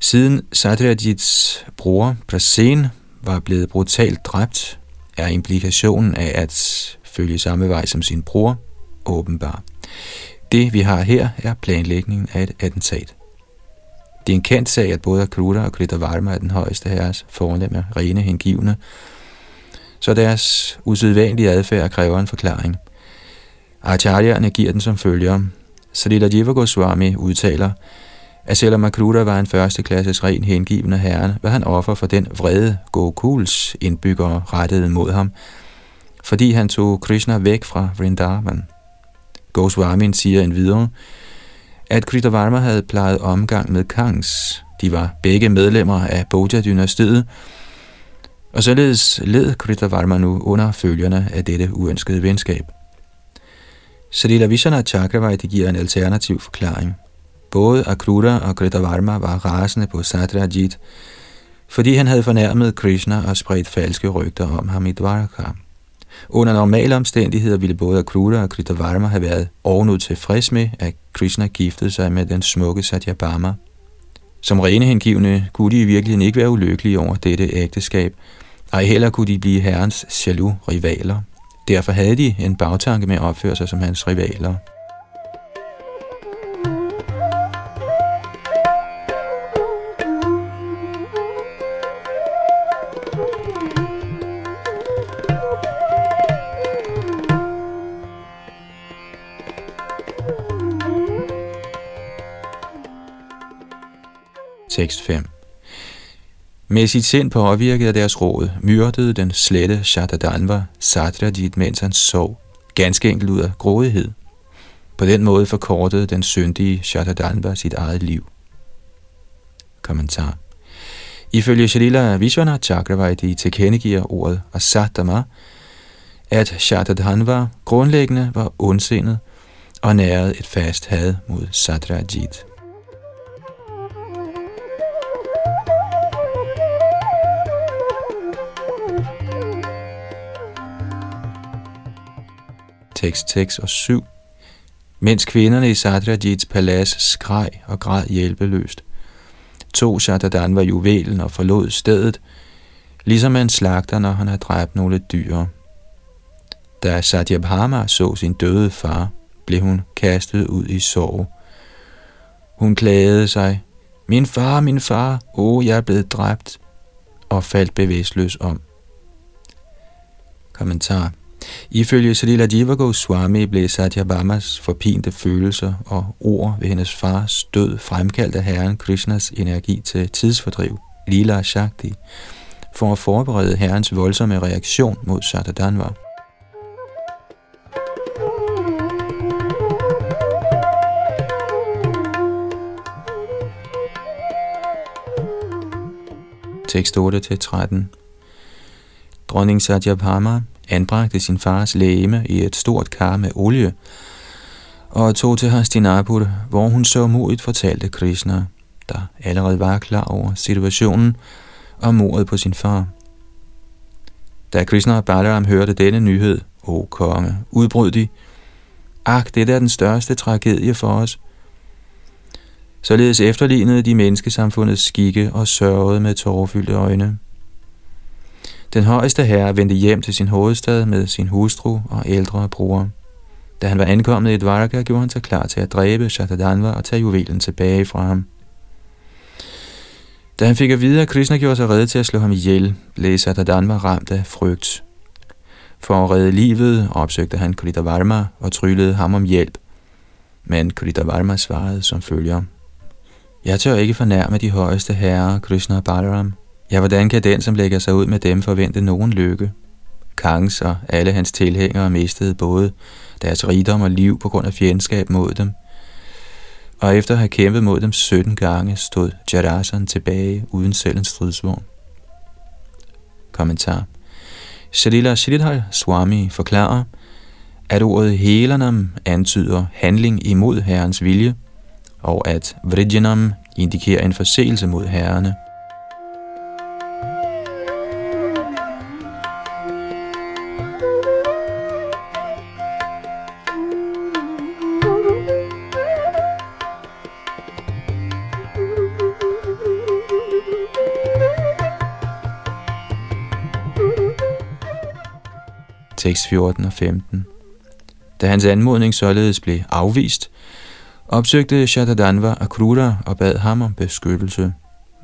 Siden Satyajits bror Prasen var blevet brutalt dræbt, er implikationen af at følge samme vej som sin bror åbenbar. Det vi har her er planlægningen af et attentat. Det er en kendt sag, at både Akruta og Krita Varma er den højeste herres fornemme, rene hengivne, så deres usædvanlige adfærd kræver en forklaring. Acharya'erne giver den som følger. Srila Jiva Goswami udtaler, at selvom Makruta var en førsteklasses ren hengivende herre, var han offer for den vrede Gokuls indbyggere rettede mod ham, fordi han tog Krishna væk fra Vrindavan. Goswami siger endvidere, at Kritavarma havde plejet omgang med Kangs. De var begge medlemmer af Bodha-dynastiet, og således led Kritavarma nu under følgerne af dette uønskede venskab. Srila Vishana Chakravarti giver en alternativ forklaring. Både Akrura og Kritavarma var rasende på Satrajit, fordi han havde fornærmet Krishna og spredt falske rygter om ham i Dvaraka. Under normale omstændigheder ville både Akrura og Kritavarma have været ovenud tilfreds med, at Krishna giftede sig med den smukke Satyabama. Som rene hengivne kunne de i virkeligheden ikke være ulykkelige over dette ægteskab, ej heller kunne de blive herrens jaloux rivaler. Derfor havde de en bagtanke med at opføre sig som hans rivaler. Tekst 5 Med sit sind påvirket af deres råd, myrdede den slette Shatadanva Satrajit, mens han sov, ganske enkelt ud af grådighed. På den måde forkortede den syndige Shatadanva sit eget liv. Kommentar Ifølge Shalila Vishwana Chakravarti tilkendegiver ordet Asatama, at Shatadhanva grundlæggende var ondsindet og nærede et fast had mod Satrajit. Tekst 6 og 7, mens kvinderne i Satrajits palads skreg og græd hjælpeløst. To Shatadan var juvelen og forlod stedet, ligesom en slagter, når han har dræbt nogle dyr. Da Satyabhama så sin døde far, blev hun kastet ud i sorg. Hun klagede sig, min far, min far, åh, oh, jeg er blevet dræbt, og faldt bevidstløs om. Kommentar Ifølge Salila Jiva Goswami blev Satyabhamas forpinte følelser og ord ved hendes fars død fremkaldt af Herren Krishnas energi til tidsfordriv, Lila Shakti, for at forberede Herrens voldsomme reaktion mod Satadanva. Tekst 8-13 Dronning Satyabhama anbragte sin fars læme i et stort kar med olie, og tog til Hastinapur, hvor hun så modigt fortalte Krishna, der allerede var klar over situationen og mordet på sin far. Da Krishna og Balaram hørte denne nyhed, o konge, udbrød de, Ak, det er den største tragedie for os. Således efterlignede de menneskesamfundets skikke og sørgede med tårerfyldte øjne. Den højeste herre vendte hjem til sin hovedstad med sin hustru og ældre bror. Da han var ankommet i Dvaraka, gjorde han sig klar til at dræbe Shatadanva og tage juvelen tilbage fra ham. Da han fik at vide, at Krishna gjorde sig redde til at slå ham ihjel, blev Shatadanva ramt af frygt. For at redde livet opsøgte han Kritavarma og tryllede ham om hjælp. Men Kritavarma svarede som følger. Jeg tør ikke fornærme de højeste herrer, Krishna og Balaram. Ja, hvordan kan den, som lægger sig ud med dem, forvente nogen lykke? Kangs og alle hans tilhængere mistede både deres rigdom og liv på grund af fjendskab mod dem. Og efter at have kæmpet mod dem 17 gange, stod Jarasan tilbage uden selv en stridsvogn. Kommentar Shalila Shridhar Swami forklarer, at ordet helanam antyder handling imod herrens vilje, og at vrijjanam indikerer en forseelse mod herrene. Tekst 14 og 15. Da hans anmodning således blev afvist, opsøgte Shatadanva Akrura og bad ham om beskyttelse.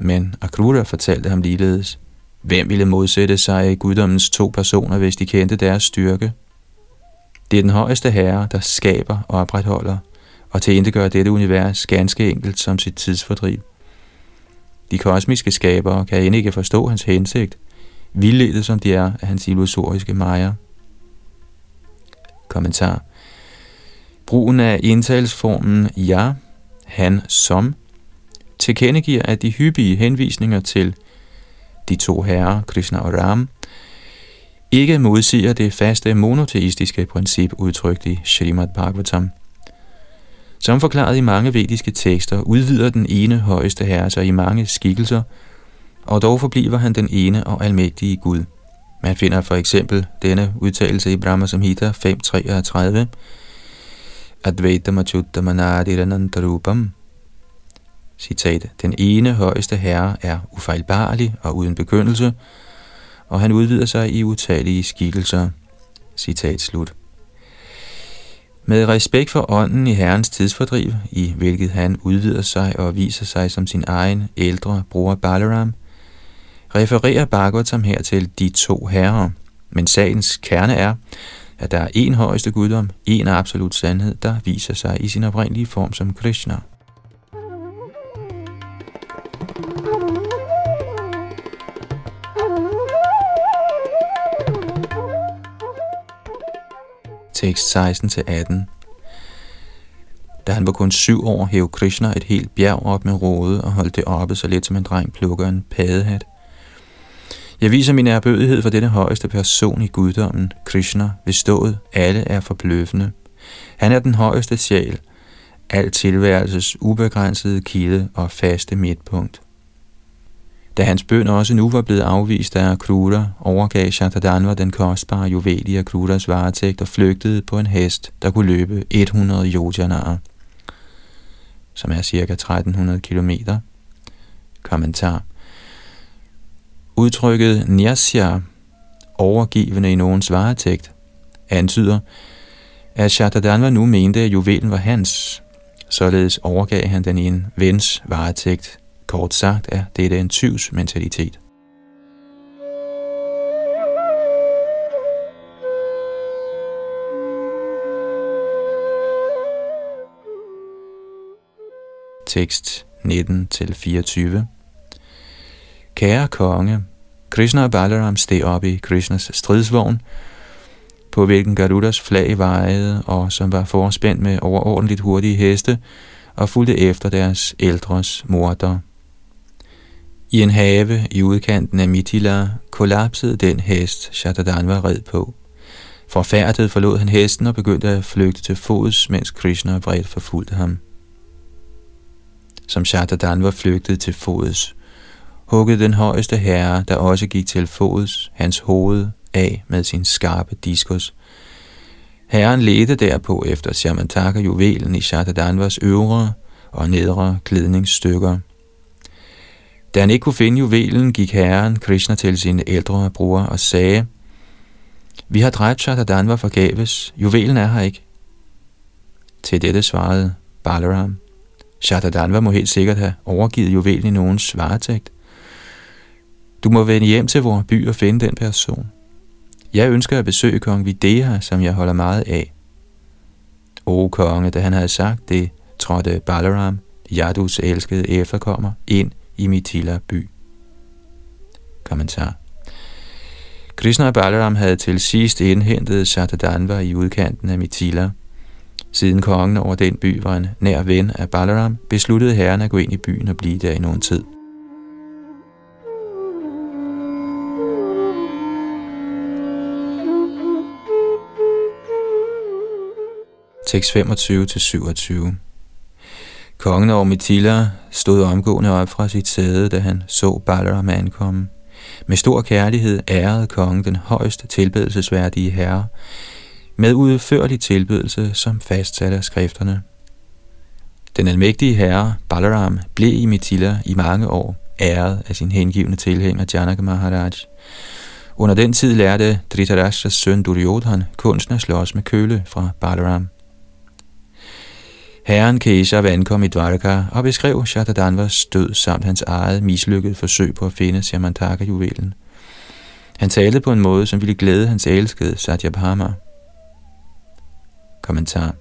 Men Akrura fortalte ham ligeledes, hvem ville modsætte sig i guddommens to personer, hvis de kendte deres styrke? Det er den højeste herre, der skaber og opretholder, og til gør dette univers ganske enkelt som sit tidsfordriv. De kosmiske skabere kan end ikke forstå hans hensigt, vildledet som de er af hans illusoriske majer. Kommentar. Brugen af entalsformen ja, han, som, tilkendegiver, at de hyppige henvisninger til de to herrer, Krishna og Ram, ikke modsiger det faste monoteistiske princip udtrykt i Srimad Bhagavatam. Som forklaret i mange vediske tekster, udvider den ene højeste herre sig i mange skikkelser, og dog forbliver han den ene og almægtige Gud. Man finder for eksempel denne udtalelse i Brahma Samhita 5.33. Advaita Machutta Citat. Den ene højeste herre er ufejlbarlig og uden begyndelse, og han udvider sig i utallige skikkelser. Citat slut. Med respekt for ånden i Herrens tidsfordriv, i hvilket han udvider sig og viser sig som sin egen ældre bror Balaram, refererer Bhagavatam her til de to herrer, men sagens kerne er, at der er en højeste guddom, en absolut sandhed, der viser sig i sin oprindelige form som Krishna. Tekst 16-18 Da han var kun syv år, hævde Krishna et helt bjerg op med råde og holdt det oppe så let som en dreng plukker en padehat. Jeg viser min erbødighed for denne højeste person i guddommen, Krishna, hvis stået alle er forbløffende. Han er den højeste sjæl, al tilværelses ubegrænsede kilde og faste midtpunkt. Da hans bøn også nu var blevet afvist af Akrura, overgav Shantadanva den kostbare juvel i Akruras varetægt og flygtede på en hest, der kunne løbe 100 yojanaer, som er cirka 1300 kilometer. Kommentar Udtrykket nyasya, overgivende i nogens varetægt, antyder, at Shatadanva nu mente, at juvelen var hans. Således overgav han den i en vens varetægt. Kort sagt er dette en tyvs mentalitet. Tekst 19-24 Kære konge, Krishna og Balaram steg op i Krishnas stridsvogn, på hvilken Garudas flag vejede og som var forspændt med overordentligt hurtige heste og fulgte efter deres ældres morder. I en have i udkanten af Mithila kollapsede den hest, Shatadan var red på. Forfærdet forlod han hesten og begyndte at flygte til fods, mens Krishna vredt forfulgte ham. Som Shatadan var flygtet til fods, huggede den højeste herre, der også gik til fods, hans hoved af med sin skarpe diskus. Herren ledte derpå efter Shamantaka juvelen i Shatadanvas øvre og nedre klædningsstykker. Da han ikke kunne finde juvelen, gik herren Krishna til sin ældre bror og sagde, Vi har dræbt Shatadanva forgæves, juvelen er her ikke. Til dette svarede Balaram, Shatadanva må helt sikkert have overgivet juvelen i nogens varetægt. Du må vende hjem til vores by og finde den person. Jeg ønsker at besøge kong Videha, som jeg holder meget af. O konge, da han havde sagt det, trådte Balaram, Yadus elskede efterkommer, ind i Mithila by. Kommentar. Krishna og Balaram havde til sidst indhentet Satadanva i udkanten af Mithila. Siden kongen over den by var en nær ven af Balaram, besluttede herren at gå ind i byen og blive der i nogen tid. Tekst 25-27 Kongen over Mitila stod omgående op fra sit sæde, da han så Balaram ankomme. Med stor kærlighed ærede kongen den højeste tilbedelsesværdige herre, med udførlig tilbedelse, som fastsatte af skrifterne. Den almægtige herre, Balaram, blev i Mitila i mange år, æret af sin hengivne tilhænger Janaka Maharaj. Under den tid lærte Dhritarashtas søn Duryodhan kunsten at slås med køle fra Balaram. Herren Keshav ankom i Dvaraka og beskrev Shatadanvas død samt hans eget mislykkede forsøg på at finde Samantaka-juvelen. Han talte på en måde, som ville glæde hans elskede Satyabhama. Kommentar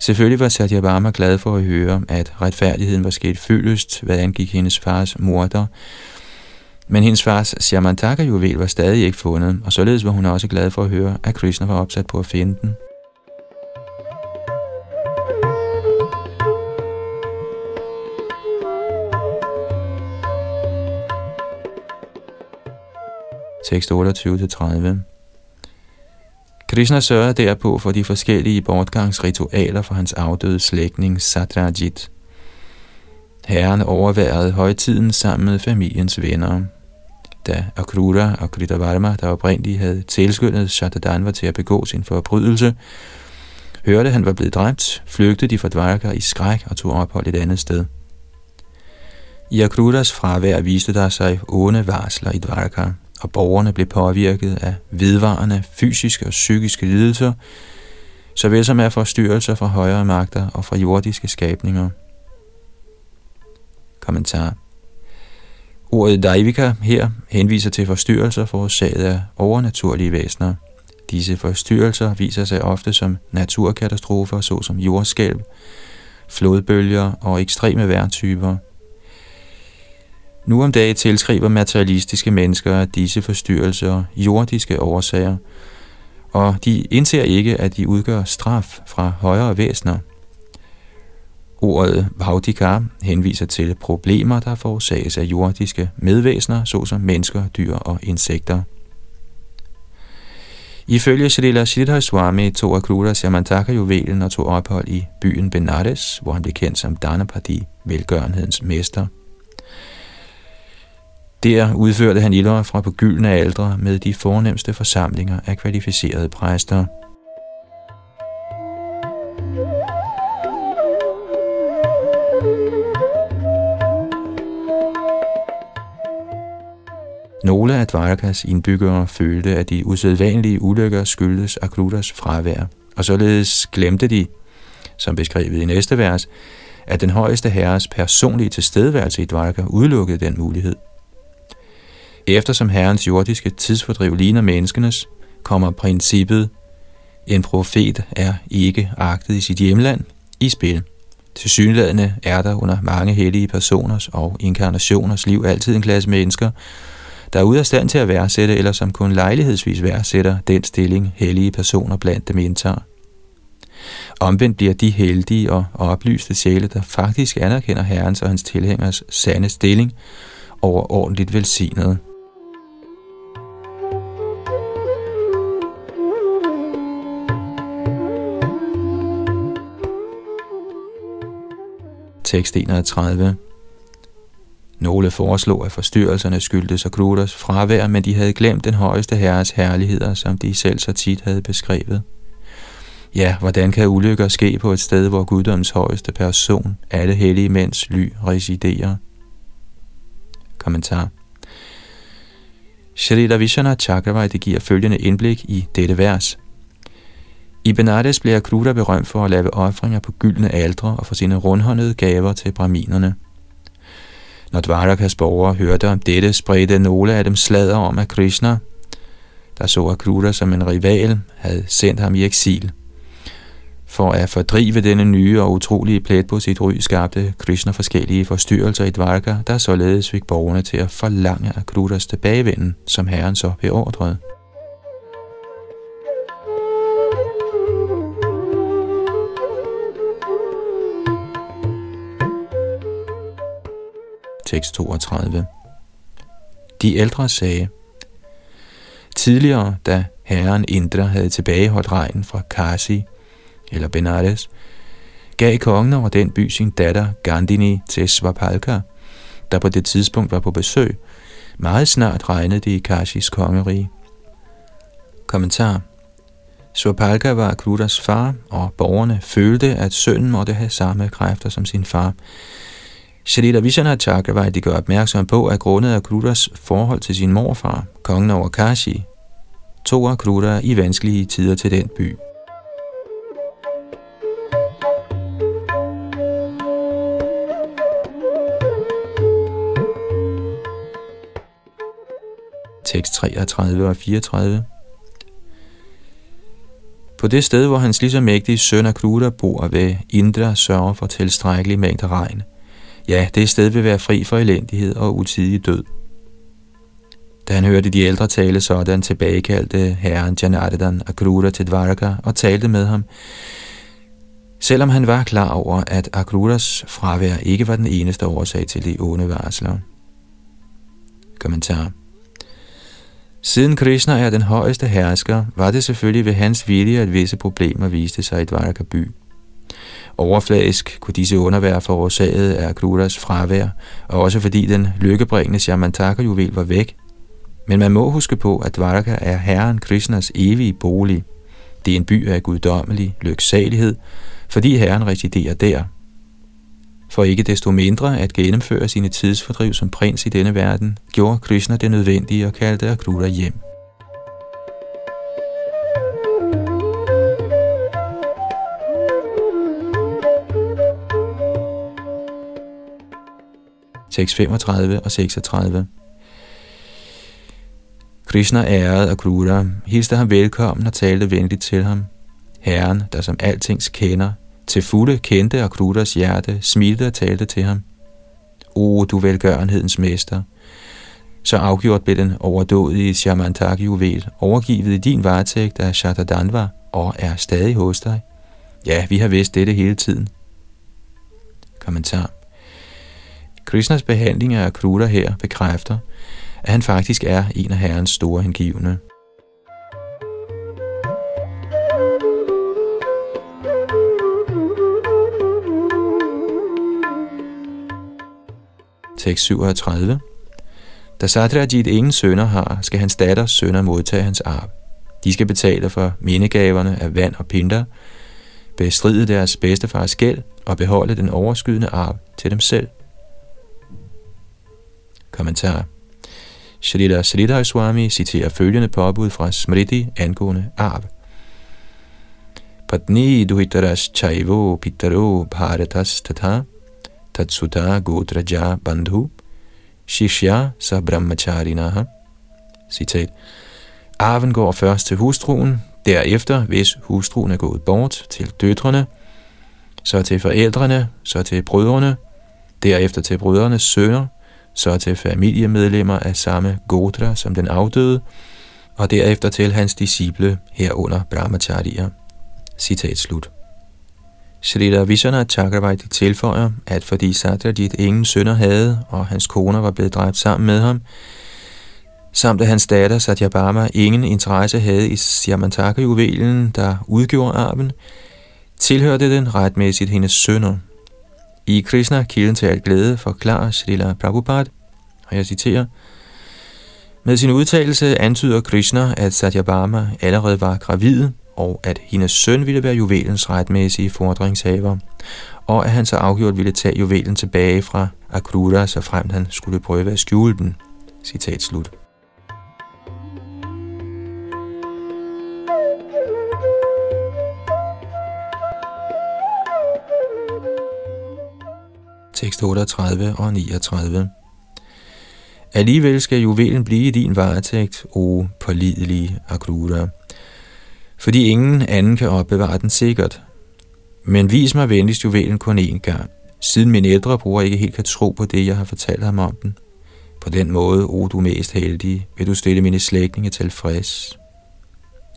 Selvfølgelig var Satyabhama glad for at høre, at retfærdigheden var sket fyldest, hvad angik hendes fars morder, men hendes fars Samantaka-juvel var stadig ikke fundet, og således var hun også glad for at høre, at Krishna var opsat på at finde den. Tekst 28-30. Krishna sørgede derpå for de forskellige bortgangsritualer for hans afdøde slægtning Satrajit. Herren overværede højtiden sammen med familiens venner. Da Akrura og Kritavarma, der oprindeligt havde tilskyndet Shatadanva til at begå sin forbrydelse, hørte han var blevet dræbt, flygtede de fra Dvarka i skræk og tog ophold et andet sted. I Akruras fravær viste der sig onde varsler i Dvarka og borgerne blev påvirket af vedvarende fysiske og psykiske lidelser, såvel som af forstyrrelser fra højere magter og fra jordiske skabninger. Kommentar Ordet Daivika her henviser til forstyrrelser forårsaget af overnaturlige væsener. Disse forstyrrelser viser sig ofte som naturkatastrofer, såsom jordskælv, flodbølger og ekstreme vejrtyper – nu om dagen tilskriver materialistiske mennesker disse forstyrrelser jordiske årsager, og de indser ikke, at de udgør straf fra højere væsener. Ordet Vaudika henviser til problemer, der forårsages af jordiske medvæsener, såsom mennesker, dyr og insekter. Ifølge Srila Siddhar Swami tog Akruta Samantaka juvelen og tog ophold i byen Benares, hvor han blev kendt som Dhanapati, velgørenhedens mester. Der udførte han ilder fra på gyldne aldre med de fornemmeste forsamlinger af kvalificerede præster. Nogle af Dvarkas indbyggere følte, at de usædvanlige ulykker skyldes Aklutas fravær, og således glemte de, som beskrevet i næste vers, at den højeste herres personlige tilstedeværelse i Dvarka udelukkede den mulighed. Eftersom herrens jordiske tidsfordriv ligner menneskenes, kommer princippet, en profet er ikke agtet i sit hjemland, i spil. Til synlædende er der under mange hellige personers og inkarnationers liv altid en klasse mennesker, der er ude af stand til at værdsætte, eller som kun lejlighedsvis værdsætter den stilling, hellige personer blandt dem indtager. Omvendt bliver de heldige og oplyste sjæle, der faktisk anerkender Herrens og hans tilhængers sande stilling, overordentligt velsignede. 31 Nogle foreslog, at forstyrrelserne skyldtes Akrutas fravær, men de havde glemt den højeste herres herligheder, som de selv så tit havde beskrevet. Ja, hvordan kan ulykker ske på et sted, hvor guddoms højeste person, alle hellige mænds ly, residerer? Kommentar Shrita Vishana Chakravarti giver følgende indblik i dette vers. I Benares bliver Kruta berømt for at lave ofringer på gyldne aldre og for sine rundhåndede gaver til braminerne. Når Dvarakas borgere hørte om dette, spredte nogle af dem slader om, at Krishna, der så Akruta som en rival, havde sendt ham i eksil. For at fordrive denne nye og utrolige plet på sit ry, skabte Krishna forskellige forstyrrelser i Dvarka, der således fik borgerne til at forlange Akrutas tilbagevenden, som herren så beordrede. Tekst 32 De ældre sagde, Tidligere, da herren Indra havde tilbageholdt regnen fra Kasi, eller Benares, gav kongen over den by sin datter Gandini til Svapalka, der på det tidspunkt var på besøg. Meget snart regnede det i Kashis kongerige. Kommentar Svapalka var Krutas far, og borgerne følte, at sønnen måtte have samme kræfter som sin far. Shalita Vishanachaka var, at de gør opmærksom på, at grundet af Krutas forhold til sin morfar, kongen over Kashi, tog Kluda i vanskelige tider til den by. tekst 33 og 34. På det sted, hvor hans lige så mægtige søn Akruta bor ved Indra, sørger for tilstrækkelig mængde regn. Ja, det sted vil være fri for elendighed og utidig død. Da han hørte de ældre tale sådan, tilbagekaldte herren Janardan Akrura til Dvaraka og talte med ham. Selvom han var klar over, at Akrutas fravær ikke var den eneste årsag til de onde varsler. Kommentar Siden Krishna er den højeste hersker, var det selvfølgelig ved hans vilje, at visse problemer viste sig i Dvaraka by. Overfladisk kunne disse under være forårsaget af Krudas fravær, og også fordi den lykkebringende Shamantaka-juvel var væk. Men man må huske på, at Dvaraka er herren Krishnas evige bolig. Det er en by af guddommelig lyksalighed, fordi herren residerer der – for ikke desto mindre at gennemføre sine tidsfordriv som prins i denne verden, gjorde Krishna det nødvendige og kaldte Akruta hjem. 6.35 og 36 Krishna ærede Akrura, hilste ham velkommen og talte venligt til ham. Herren, der som altings kender, til fulde kendte Akrutas hjerte, smilte og talte til ham. O, du velgørenhedens mester! Så afgjort blev den overdådige Shamantaki-juvel overgivet i din varetægt af Shatadanva og er stadig hos dig. Ja, vi har vidst dette hele tiden. Kommentar. Krishnas behandling af Akruta her bekræfter, at han faktisk er en af herrens store hengivne. tekst 37. Da Satrajit ingen sønner har, skal hans datters sønner modtage hans arv. De skal betale for mindegaverne af vand og pinter, bestride deres bedstefars gæld og beholde den overskydende arv til dem selv. Kommentar. Shrita Sridhar Swami citerer følgende påbud fra Smriti angående arv. Patni duhitaras chaivo pitaro bharatas tata Tatsuta Godraja Bandhu Shishya Sa Brahmacharinaha. Citat. Arven går først til hustruen, derefter, hvis hustruen er gået bort, til døtrene, så til forældrene, så til brødrene, derefter til brødrenes sønner, så til familiemedlemmer af samme Godra som den afdøde, og derefter til hans disciple herunder brahmacharya. Citat slut. Shrita Vishwanath Chakravarti tilføjer, at fordi Satyajit ingen sønner havde, og hans koner var blevet dræbt sammen med ham, samt at hans datter Satyabhama ingen interesse havde i Siamantaka-juvelen, der udgjorde arven, tilhørte den retmæssigt hendes sønner. I Krishna, kilden til alt glæde, forklarer Srila Prabhupada, og jeg citerer, med sin udtalelse antyder Krishna, at Satyabhama allerede var gravid, og at hendes søn ville være juvelens retmæssige fordringshaver, og at han så afgjort ville tage juvelen tilbage fra Akrura, så fremt han skulle prøve at skjule den. Citat slut. Tekst 38 og 39 Alligevel skal juvelen blive i din varetægt, o pålidelige Akrura, fordi ingen anden kan opbevare den sikkert. Men vis mig venligst juvelen kun én gang, siden min ældre bror ikke helt kan tro på det, jeg har fortalt ham om den. På den måde, o du mest heldige, vil du stille mine slægtninge til.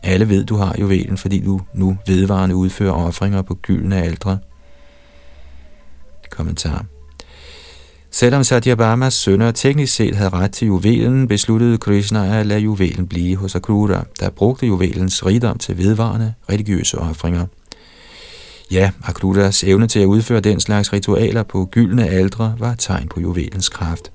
Alle ved, du har juvelen, fordi du nu vedvarende udfører ofringer på gyldne aldre. Kommentar Selvom Satyabhamas sønner teknisk set havde ret til juvelen, besluttede Krishna at lade juvelen blive hos Akruta, der brugte juvelens rigdom til vedvarende religiøse offringer. Ja, Akrutas evne til at udføre den slags ritualer på gyldne aldre var tegn på juvelens kraft.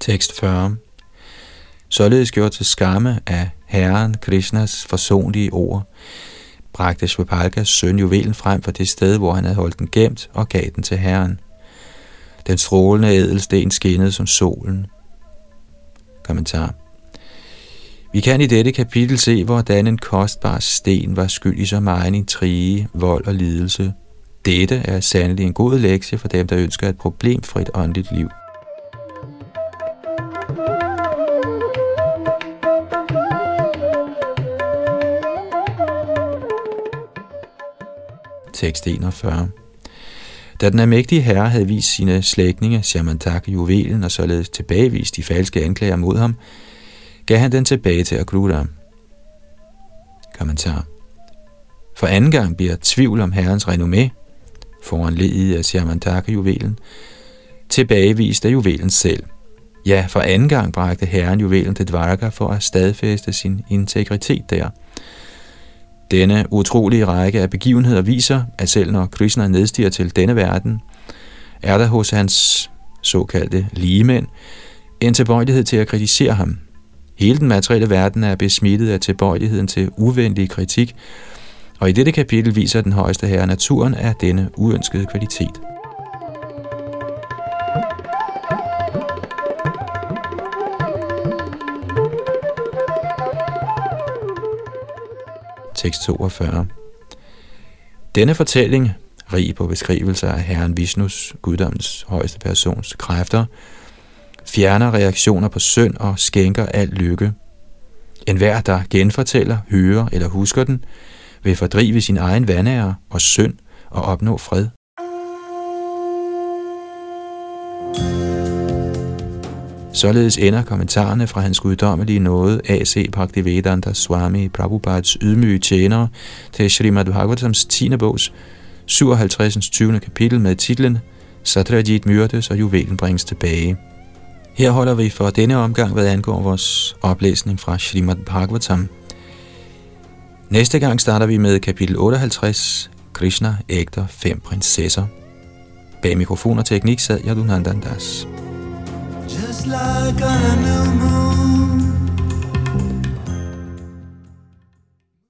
Tekst 40 Således gjort til skamme af Herren Krishnas forsonlige ord, bragte Svipalkas søn juvelen frem fra det sted, hvor han havde holdt den gemt og gav den til Herren. Den strålende ædelsten skinnede som solen. Kommentar. Vi kan i dette kapitel se, hvordan en kostbar sten var skyld i så meget intrige, vold og lidelse. Dette er sandelig en god lektie for dem, der ønsker et problemfrit åndeligt liv. Tekst 41. Da den almægtige herre havde vist sine slægtninge Shamantak, juvelen og således tilbagevist de falske anklager mod ham, gav han den tilbage til Akrura. Kommentar. For anden gang bliver tvivl om herrens renommé, foranledet af Shamantaka juvelen, tilbagevist af juvelen selv. Ja, for anden gang bragte herren juvelen til Dvarka for at stadfæste sin integritet der – denne utrolige række af begivenheder viser, at selv når Krishna nedstiger til denne verden, er der hos hans såkaldte ligemænd en tilbøjelighed til at kritisere ham. Hele den materielle verden er besmittet af tilbøjeligheden til uvenlig kritik, og i dette kapitel viser den højeste herre naturen af denne uønskede kvalitet. Tekst 42. Denne fortælling, rig på beskrivelser af Herren Vishnus, guddommens højeste persons kræfter, fjerner reaktioner på synd og skænker al lykke. En hver, der genfortæller, hører eller husker den, vil fordrive sin egen vandære og synd og opnå fred. Således ender kommentarerne fra hans guddommelige nåde A.C. Bhaktivedanta Swami Prabhupads ydmyge tjenere til Srimad Bhagavatams 10. bogs 57. 20. kapitel med titlen Satrajit myrdes og juvelen bringes tilbage. Her holder vi for denne omgang, hvad angår vores oplæsning fra Srimad Bhagavatam. Næste gang starter vi med kapitel 58, Krishna ægter fem prinsesser. Bag mikrofon og teknik sad Yadunandandas. Das. Like a new moon.